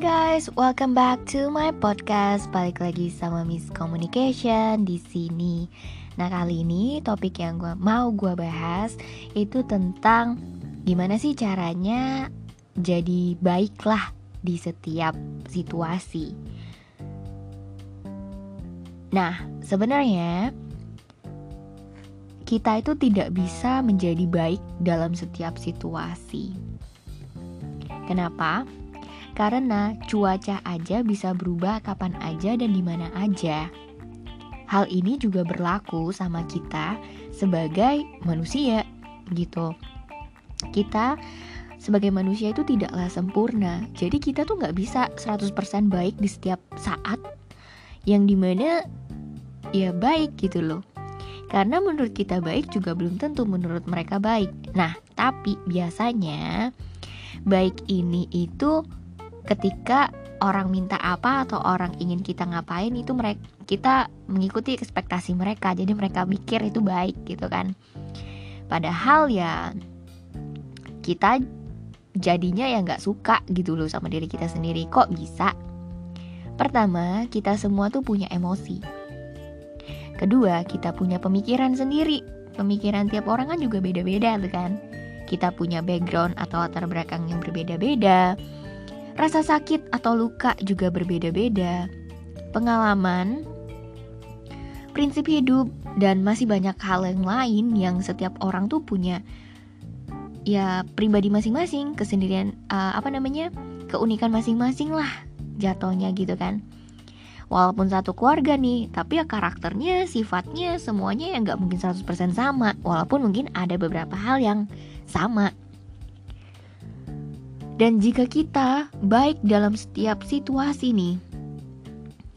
guys, welcome back to my podcast. Balik lagi sama Miss Communication di sini. Nah kali ini topik yang gua mau gua bahas itu tentang gimana sih caranya jadi baiklah di setiap situasi. Nah sebenarnya kita itu tidak bisa menjadi baik dalam setiap situasi. Kenapa? Karena cuaca aja bisa berubah kapan aja dan di mana aja. Hal ini juga berlaku sama kita sebagai manusia gitu. Kita sebagai manusia itu tidaklah sempurna. Jadi kita tuh nggak bisa 100% baik di setiap saat yang di mana ya baik gitu loh. Karena menurut kita baik juga belum tentu menurut mereka baik. Nah, tapi biasanya baik ini itu ketika orang minta apa atau orang ingin kita ngapain itu mereka kita mengikuti ekspektasi mereka. Jadi mereka mikir itu baik gitu kan. Padahal ya kita jadinya ya nggak suka gitu loh sama diri kita sendiri. Kok bisa? Pertama kita semua tuh punya emosi. Kedua kita punya pemikiran sendiri. Pemikiran tiap orang kan juga beda-beda kan. Kita punya background atau latar belakang yang berbeda-beda Rasa sakit atau luka juga berbeda-beda. Pengalaman, prinsip hidup, dan masih banyak hal yang lain yang setiap orang tuh punya ya pribadi masing-masing, kesendirian uh, apa namanya? keunikan masing-masing lah jatuhnya gitu kan. Walaupun satu keluarga nih, tapi ya karakternya, sifatnya, semuanya ya nggak mungkin 100% sama. Walaupun mungkin ada beberapa hal yang sama. Dan jika kita baik dalam setiap situasi nih,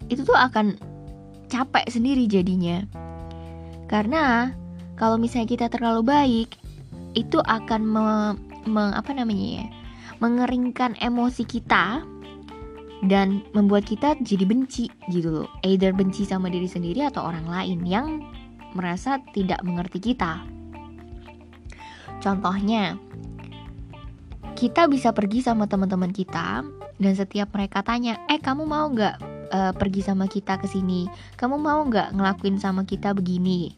itu tuh akan capek sendiri jadinya. Karena kalau misalnya kita terlalu baik, itu akan me, me, apa namanya ya, mengeringkan emosi kita dan membuat kita jadi benci gitu loh. Either benci sama diri sendiri atau orang lain yang merasa tidak mengerti kita. Contohnya, kita bisa pergi sama teman-teman kita dan setiap mereka tanya, eh kamu mau nggak uh, pergi sama kita ke sini? Kamu mau nggak ngelakuin sama kita begini?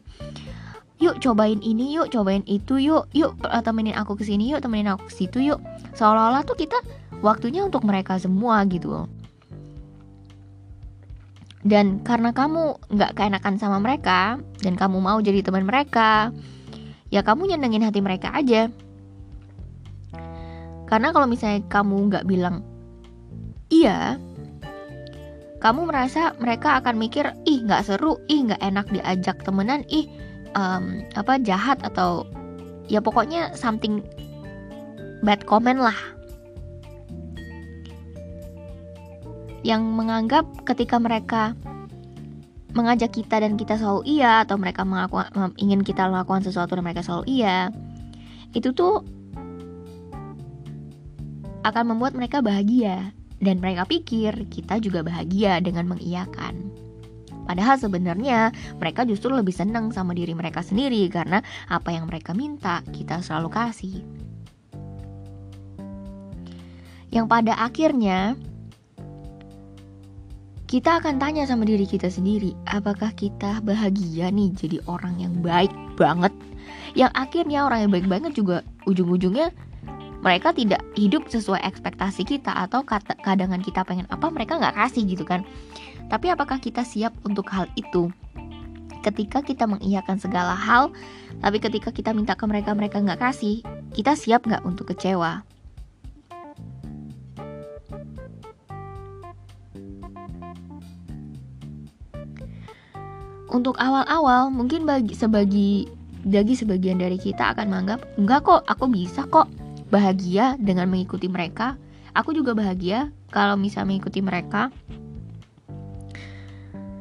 Yuk cobain ini, yuk cobain itu, yuk, yuk uh, temenin aku ke sini, yuk temenin aku ke situ, yuk. Seolah-olah tuh kita waktunya untuk mereka semua gitu. Dan karena kamu nggak keenakan sama mereka dan kamu mau jadi teman mereka, ya kamu nyenengin hati mereka aja karena kalau misalnya kamu nggak bilang iya, kamu merasa mereka akan mikir ih nggak seru, ih nggak enak diajak temenan, ih um, apa jahat atau ya pokoknya something bad comment lah. Yang menganggap ketika mereka mengajak kita dan kita selalu iya atau mereka mengaku, ingin kita melakukan sesuatu dan mereka selalu iya itu tuh akan membuat mereka bahagia dan mereka pikir kita juga bahagia dengan mengiyakan. Padahal sebenarnya mereka justru lebih senang sama diri mereka sendiri karena apa yang mereka minta kita selalu kasih. Yang pada akhirnya kita akan tanya sama diri kita sendiri, apakah kita bahagia nih jadi orang yang baik banget? Yang akhirnya orang yang baik banget juga ujung-ujungnya mereka tidak hidup sesuai ekspektasi kita atau kadangan kita pengen apa mereka nggak kasih gitu kan. Tapi apakah kita siap untuk hal itu? Ketika kita mengiyakan segala hal tapi ketika kita minta ke mereka mereka nggak kasih kita siap nggak untuk kecewa? Untuk awal-awal mungkin bagi sebagi bagi sebagian dari kita akan menganggap enggak kok aku bisa kok bahagia dengan mengikuti mereka. Aku juga bahagia kalau bisa mengikuti mereka.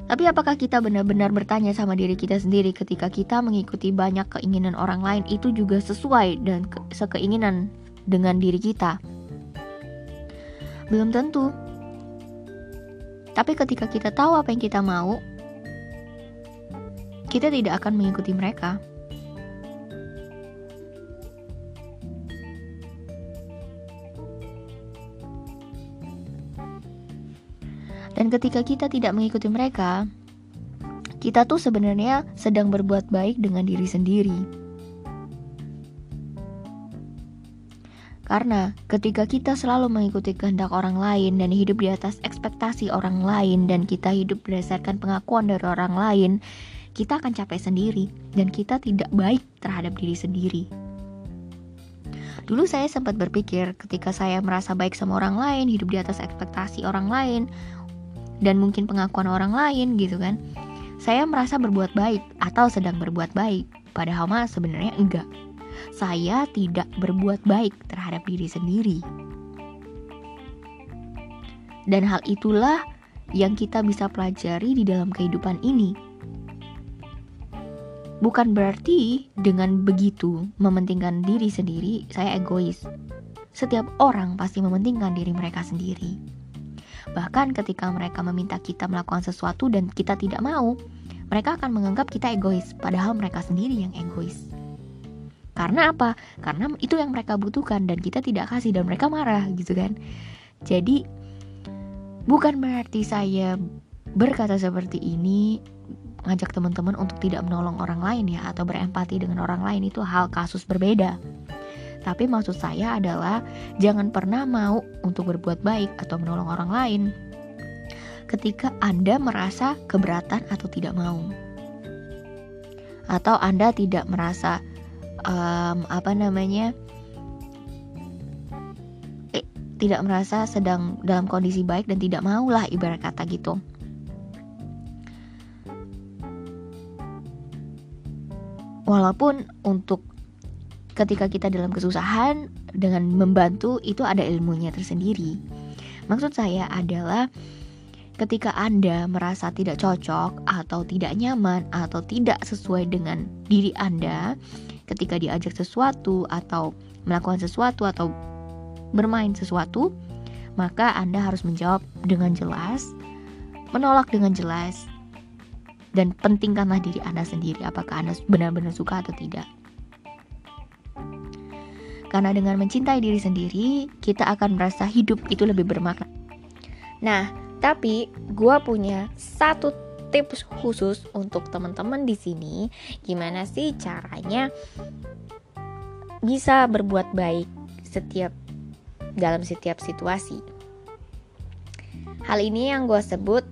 Tapi apakah kita benar-benar bertanya sama diri kita sendiri ketika kita mengikuti banyak keinginan orang lain itu juga sesuai dan sekeinginan dengan diri kita? Belum tentu. Tapi ketika kita tahu apa yang kita mau, kita tidak akan mengikuti mereka. Ketika kita tidak mengikuti mereka, kita tuh sebenarnya sedang berbuat baik dengan diri sendiri. Karena ketika kita selalu mengikuti kehendak orang lain dan hidup di atas ekspektasi orang lain dan kita hidup berdasarkan pengakuan dari orang lain, kita akan capek sendiri dan kita tidak baik terhadap diri sendiri. Dulu saya sempat berpikir ketika saya merasa baik sama orang lain, hidup di atas ekspektasi orang lain, dan mungkin pengakuan orang lain gitu kan. Saya merasa berbuat baik atau sedang berbuat baik, padahal mah sebenarnya enggak saya tidak berbuat baik terhadap diri sendiri. Dan hal itulah yang kita bisa pelajari di dalam kehidupan ini. Bukan berarti dengan begitu mementingkan diri sendiri, saya egois. Setiap orang pasti mementingkan diri mereka sendiri. Bahkan ketika mereka meminta kita melakukan sesuatu dan kita tidak mau, mereka akan menganggap kita egois, padahal mereka sendiri yang egois. Karena apa? Karena itu yang mereka butuhkan dan kita tidak kasih dan mereka marah gitu kan. Jadi bukan berarti saya berkata seperti ini ngajak teman-teman untuk tidak menolong orang lain ya atau berempati dengan orang lain itu hal kasus berbeda. Tapi maksud saya adalah jangan pernah mau untuk berbuat baik atau menolong orang lain ketika Anda merasa keberatan atau tidak mau. Atau Anda tidak merasa um, apa namanya eh, tidak merasa sedang dalam kondisi baik dan tidak maulah ibarat kata gitu. Walaupun untuk ketika kita dalam kesusahan dengan membantu itu ada ilmunya tersendiri. Maksud saya adalah ketika Anda merasa tidak cocok atau tidak nyaman atau tidak sesuai dengan diri Anda, ketika diajak sesuatu atau melakukan sesuatu atau bermain sesuatu, maka Anda harus menjawab dengan jelas, menolak dengan jelas, dan pentingkanlah diri Anda sendiri apakah Anda benar-benar suka atau tidak. Karena dengan mencintai diri sendiri, kita akan merasa hidup itu lebih bermakna. Nah, tapi gue punya satu tips khusus untuk teman-teman di sini gimana sih caranya bisa berbuat baik setiap dalam setiap situasi. Hal ini yang gue sebut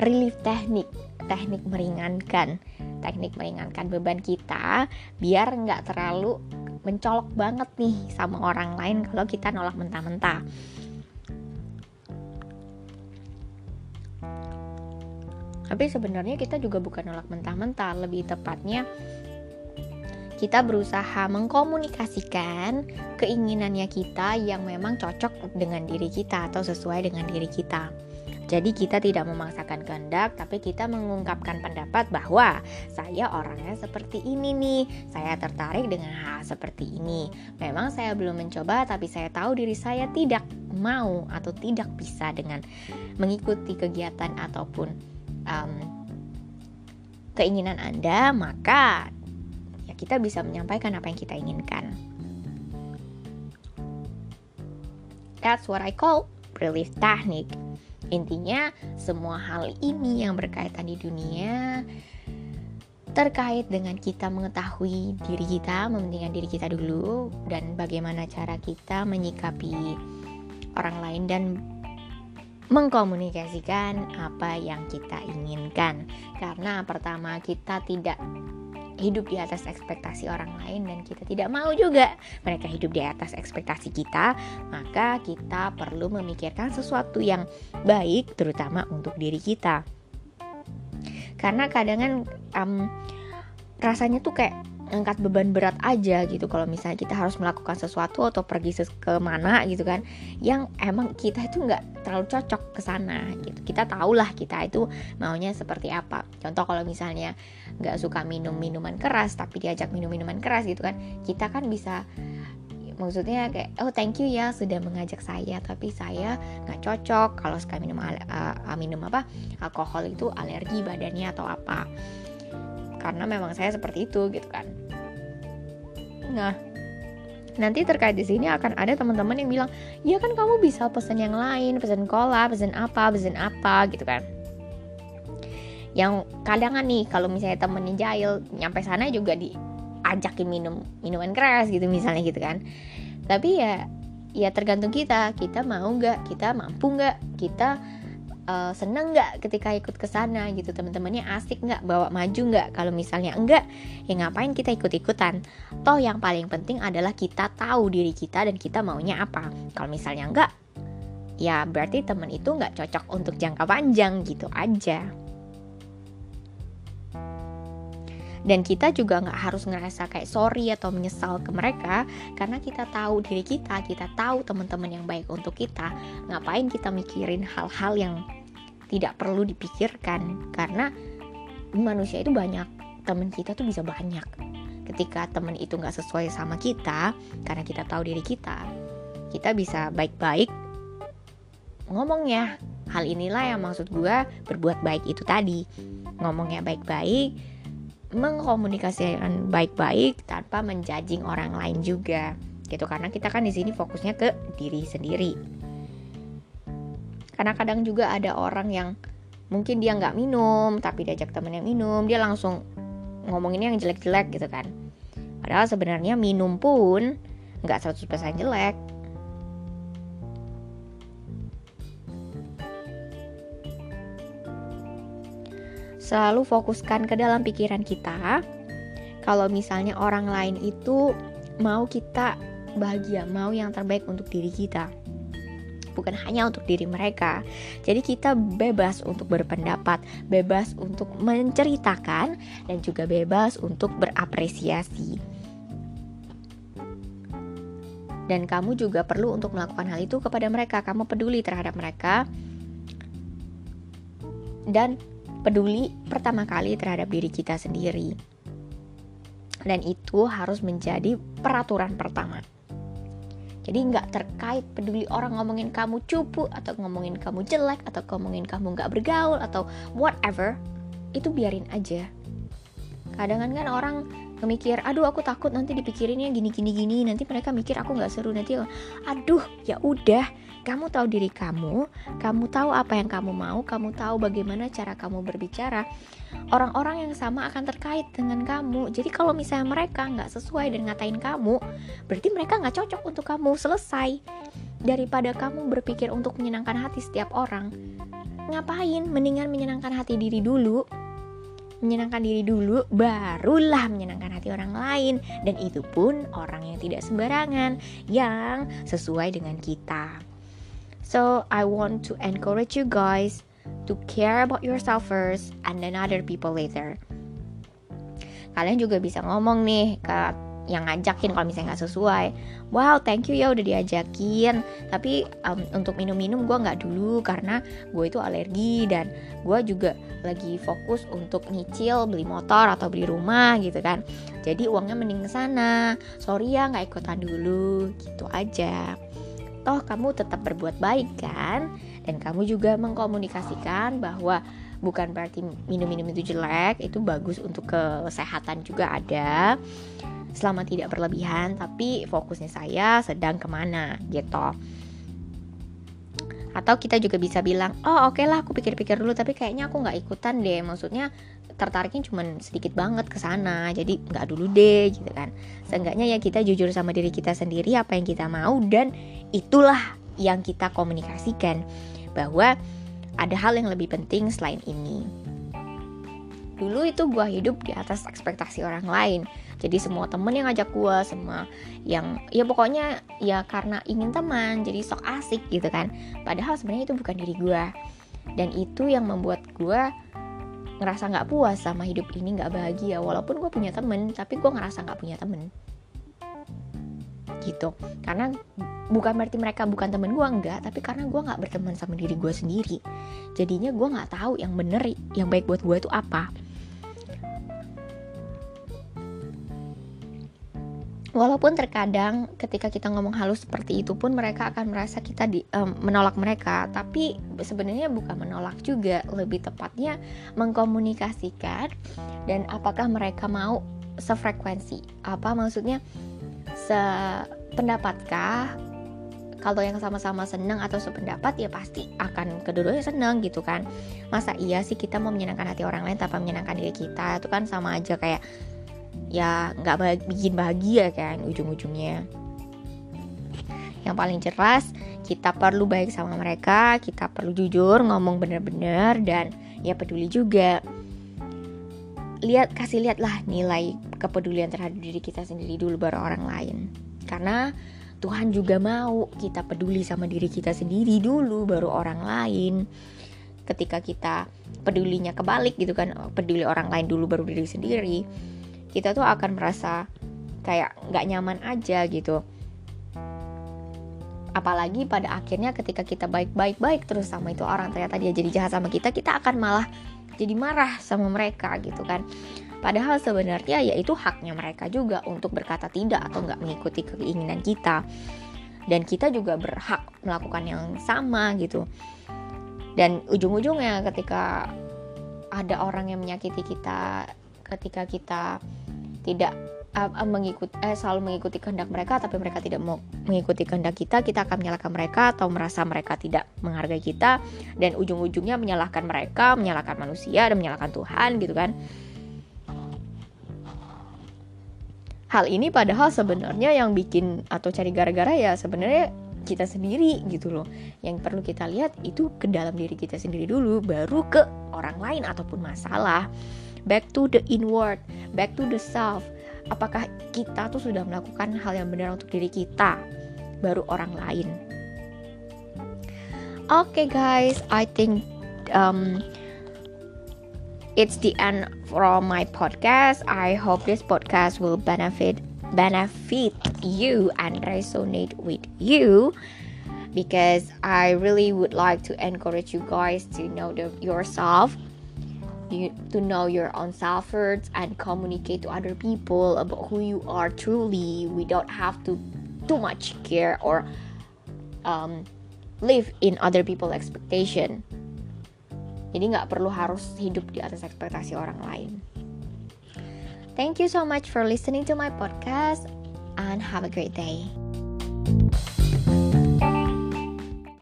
relief teknik, teknik meringankan, teknik meringankan beban kita biar nggak terlalu mencolok banget nih sama orang lain kalau kita nolak mentah-mentah. Tapi sebenarnya kita juga bukan nolak mentah-mentah, lebih tepatnya kita berusaha mengkomunikasikan keinginannya kita yang memang cocok dengan diri kita atau sesuai dengan diri kita. Jadi kita tidak memaksakan kehendak, tapi kita mengungkapkan pendapat bahwa saya orangnya seperti ini nih. Saya tertarik dengan hal seperti ini. Memang saya belum mencoba, tapi saya tahu diri saya tidak mau atau tidak bisa dengan mengikuti kegiatan ataupun um, keinginan Anda, maka ya kita bisa menyampaikan apa yang kita inginkan. That's what I call relief technique. Intinya, semua hal ini yang berkaitan di dunia terkait dengan kita mengetahui diri kita, mementingkan diri kita dulu, dan bagaimana cara kita menyikapi orang lain dan mengkomunikasikan apa yang kita inginkan. Karena pertama kita tidak hidup di atas ekspektasi orang lain dan kita tidak mau juga mereka hidup di atas ekspektasi kita maka kita perlu memikirkan sesuatu yang baik terutama untuk diri kita. Karena kadang um, rasanya tuh kayak angkat beban berat aja gitu. Kalau misalnya kita harus melakukan sesuatu atau pergi ke mana gitu kan yang emang kita itu nggak terlalu cocok ke sana gitu. Kita tahulah kita itu maunya seperti apa. Contoh kalau misalnya nggak suka minum minuman keras tapi diajak minum minuman keras gitu kan kita kan bisa maksudnya kayak oh thank you ya sudah mengajak saya tapi saya nggak cocok kalau suka minum uh, minum apa alkohol itu alergi badannya atau apa. Karena memang saya seperti itu gitu kan Nah, nanti terkait di sini akan ada teman-teman yang bilang ya kan kamu bisa pesan yang lain pesan cola pesan apa pesan apa gitu kan. Yang kadang kan nih kalau misalnya temennya jahil nyampe sana juga diajakin minum minuman keras gitu misalnya gitu kan. Tapi ya ya tergantung kita kita mau nggak kita mampu nggak kita uh, seneng nggak ketika ikut ke sana gitu? Teman-temannya asik nggak? Bawa maju nggak? Kalau misalnya enggak ya ngapain kita ikut-ikutan? Toh yang paling penting adalah kita tahu diri kita dan kita maunya apa. Kalau misalnya enggak ya berarti teman itu nggak cocok untuk jangka panjang gitu aja dan kita juga nggak harus ngerasa kayak sorry atau menyesal ke mereka karena kita tahu diri kita kita tahu teman-teman yang baik untuk kita. Ngapain kita mikirin hal-hal yang tidak perlu dipikirkan? Karena manusia itu banyak teman kita tuh bisa banyak. Ketika teman itu nggak sesuai sama kita karena kita tahu diri kita kita bisa baik-baik ngomongnya. Hal inilah yang maksud gue berbuat baik itu tadi. Ngomongnya baik-baik mengkomunikasikan baik-baik tanpa menjajing orang lain juga. Gitu karena kita kan di sini fokusnya ke diri sendiri. Karena kadang juga ada orang yang mungkin dia nggak minum tapi diajak temen yang minum dia langsung ngomongin yang jelek-jelek gitu kan. Padahal sebenarnya minum pun nggak 100% jelek selalu fokuskan ke dalam pikiran kita. Kalau misalnya orang lain itu mau kita bahagia, mau yang terbaik untuk diri kita. Bukan hanya untuk diri mereka. Jadi kita bebas untuk berpendapat, bebas untuk menceritakan dan juga bebas untuk berapresiasi. Dan kamu juga perlu untuk melakukan hal itu kepada mereka. Kamu peduli terhadap mereka dan peduli pertama kali terhadap diri kita sendiri. Dan itu harus menjadi peraturan pertama. Jadi nggak terkait peduli orang ngomongin kamu cupu atau ngomongin kamu jelek atau ngomongin kamu nggak bergaul atau whatever, itu biarin aja. Kadang kan orang mikir, aduh aku takut nanti dipikirinnya gini gini gini, nanti mereka mikir aku nggak seru nanti, aduh ya udah kamu tahu diri kamu, kamu tahu apa yang kamu mau, kamu tahu bagaimana cara kamu berbicara. Orang-orang yang sama akan terkait dengan kamu. Jadi kalau misalnya mereka nggak sesuai dan ngatain kamu, berarti mereka nggak cocok untuk kamu. Selesai. Daripada kamu berpikir untuk menyenangkan hati setiap orang, ngapain? Mendingan menyenangkan hati diri dulu menyenangkan diri dulu, barulah menyenangkan hati orang lain, dan itu pun orang yang tidak sembarangan, yang sesuai dengan kita. So I want to encourage you guys to care about yourself first and then other people later. Kalian juga bisa ngomong nih ke yang ngajakin kalau misalnya nggak sesuai. Wow, thank you ya udah diajakin. Tapi um, untuk minum-minum gue nggak dulu karena gue itu alergi dan gue juga lagi fokus untuk nyicil beli motor atau beli rumah gitu kan. Jadi uangnya mending ke sana. Sorry ya nggak ikutan dulu, gitu aja toh kamu tetap berbuat baik kan dan kamu juga mengkomunikasikan bahwa bukan berarti minum-minum itu jelek itu bagus untuk kesehatan juga ada selama tidak berlebihan tapi fokusnya saya sedang ke mana gitu. Atau kita juga bisa bilang oh oke okay lah aku pikir-pikir dulu tapi kayaknya aku nggak ikutan deh. Maksudnya tertariknya cuma sedikit banget ke sana jadi nggak dulu deh gitu kan. Seenggaknya ya kita jujur sama diri kita sendiri apa yang kita mau dan itulah yang kita komunikasikan bahwa ada hal yang lebih penting selain ini. Dulu itu gue hidup di atas ekspektasi orang lain jadi semua temen yang ngajak gue semua yang ya pokoknya ya karena ingin teman jadi sok asik gitu kan. Padahal sebenarnya itu bukan diri gue dan itu yang membuat gue ngerasa nggak puas sama hidup ini nggak bahagia. Walaupun gue punya temen tapi gue ngerasa nggak punya temen. Gitu. Karena bukan berarti mereka bukan temen gue enggak tapi karena gue nggak berteman sama diri gue sendiri. Jadinya gue nggak tahu yang bener yang baik buat gue itu apa Walaupun terkadang ketika kita ngomong halus seperti itu pun mereka akan merasa kita di, um, menolak mereka, tapi sebenarnya bukan menolak juga, lebih tepatnya mengkomunikasikan dan apakah mereka mau sefrekuensi. Apa maksudnya? Se pendapatkah kalau yang sama-sama senang atau sependapat ya pasti akan kedua-duanya senang gitu kan. Masa iya sih kita mau menyenangkan hati orang lain tanpa menyenangkan diri kita? Itu kan sama aja kayak ya nggak bikin bahagia kan ujung-ujungnya. Yang paling jelas kita perlu baik sama mereka kita perlu jujur ngomong bener-bener dan ya peduli juga. Lihat kasih lihatlah nilai kepedulian terhadap diri kita sendiri dulu baru orang lain. Karena Tuhan juga mau kita peduli sama diri kita sendiri dulu baru orang lain. Ketika kita pedulinya kebalik gitu kan peduli orang lain dulu baru diri sendiri kita tuh akan merasa kayak nggak nyaman aja gitu apalagi pada akhirnya ketika kita baik-baik baik terus sama itu orang ternyata dia jadi jahat sama kita kita akan malah jadi marah sama mereka gitu kan Padahal sebenarnya ya itu haknya mereka juga untuk berkata tidak atau nggak mengikuti keinginan kita. Dan kita juga berhak melakukan yang sama gitu. Dan ujung-ujungnya ketika ada orang yang menyakiti kita, ketika kita tidak uh, mengikuti eh, selalu mengikuti kehendak mereka tapi mereka tidak mau mengikuti kehendak kita kita akan menyalahkan mereka atau merasa mereka tidak menghargai kita dan ujung-ujungnya menyalahkan mereka menyalahkan manusia dan menyalahkan Tuhan gitu kan. Hal ini padahal sebenarnya yang bikin atau cari gara-gara ya sebenarnya kita sendiri gitu loh. Yang perlu kita lihat itu ke dalam diri kita sendiri dulu baru ke orang lain ataupun masalah back to the inward back to the self. Apakah kita tuh sudah melakukan hal yang benar untuk diri kita baru orang lain? Oke okay, guys I think um, it's the end from my podcast. I hope this podcast will benefit benefit you and resonate with you because I really would like to encourage you guys to know the, yourself you, to know your own self-worth and communicate to other people about who you are truly we don't have to too much care or um, live in other people's expectation Jadi nggak perlu harus hidup di atas ekspektasi orang lain. Thank you so much for listening to my podcast and have a great day.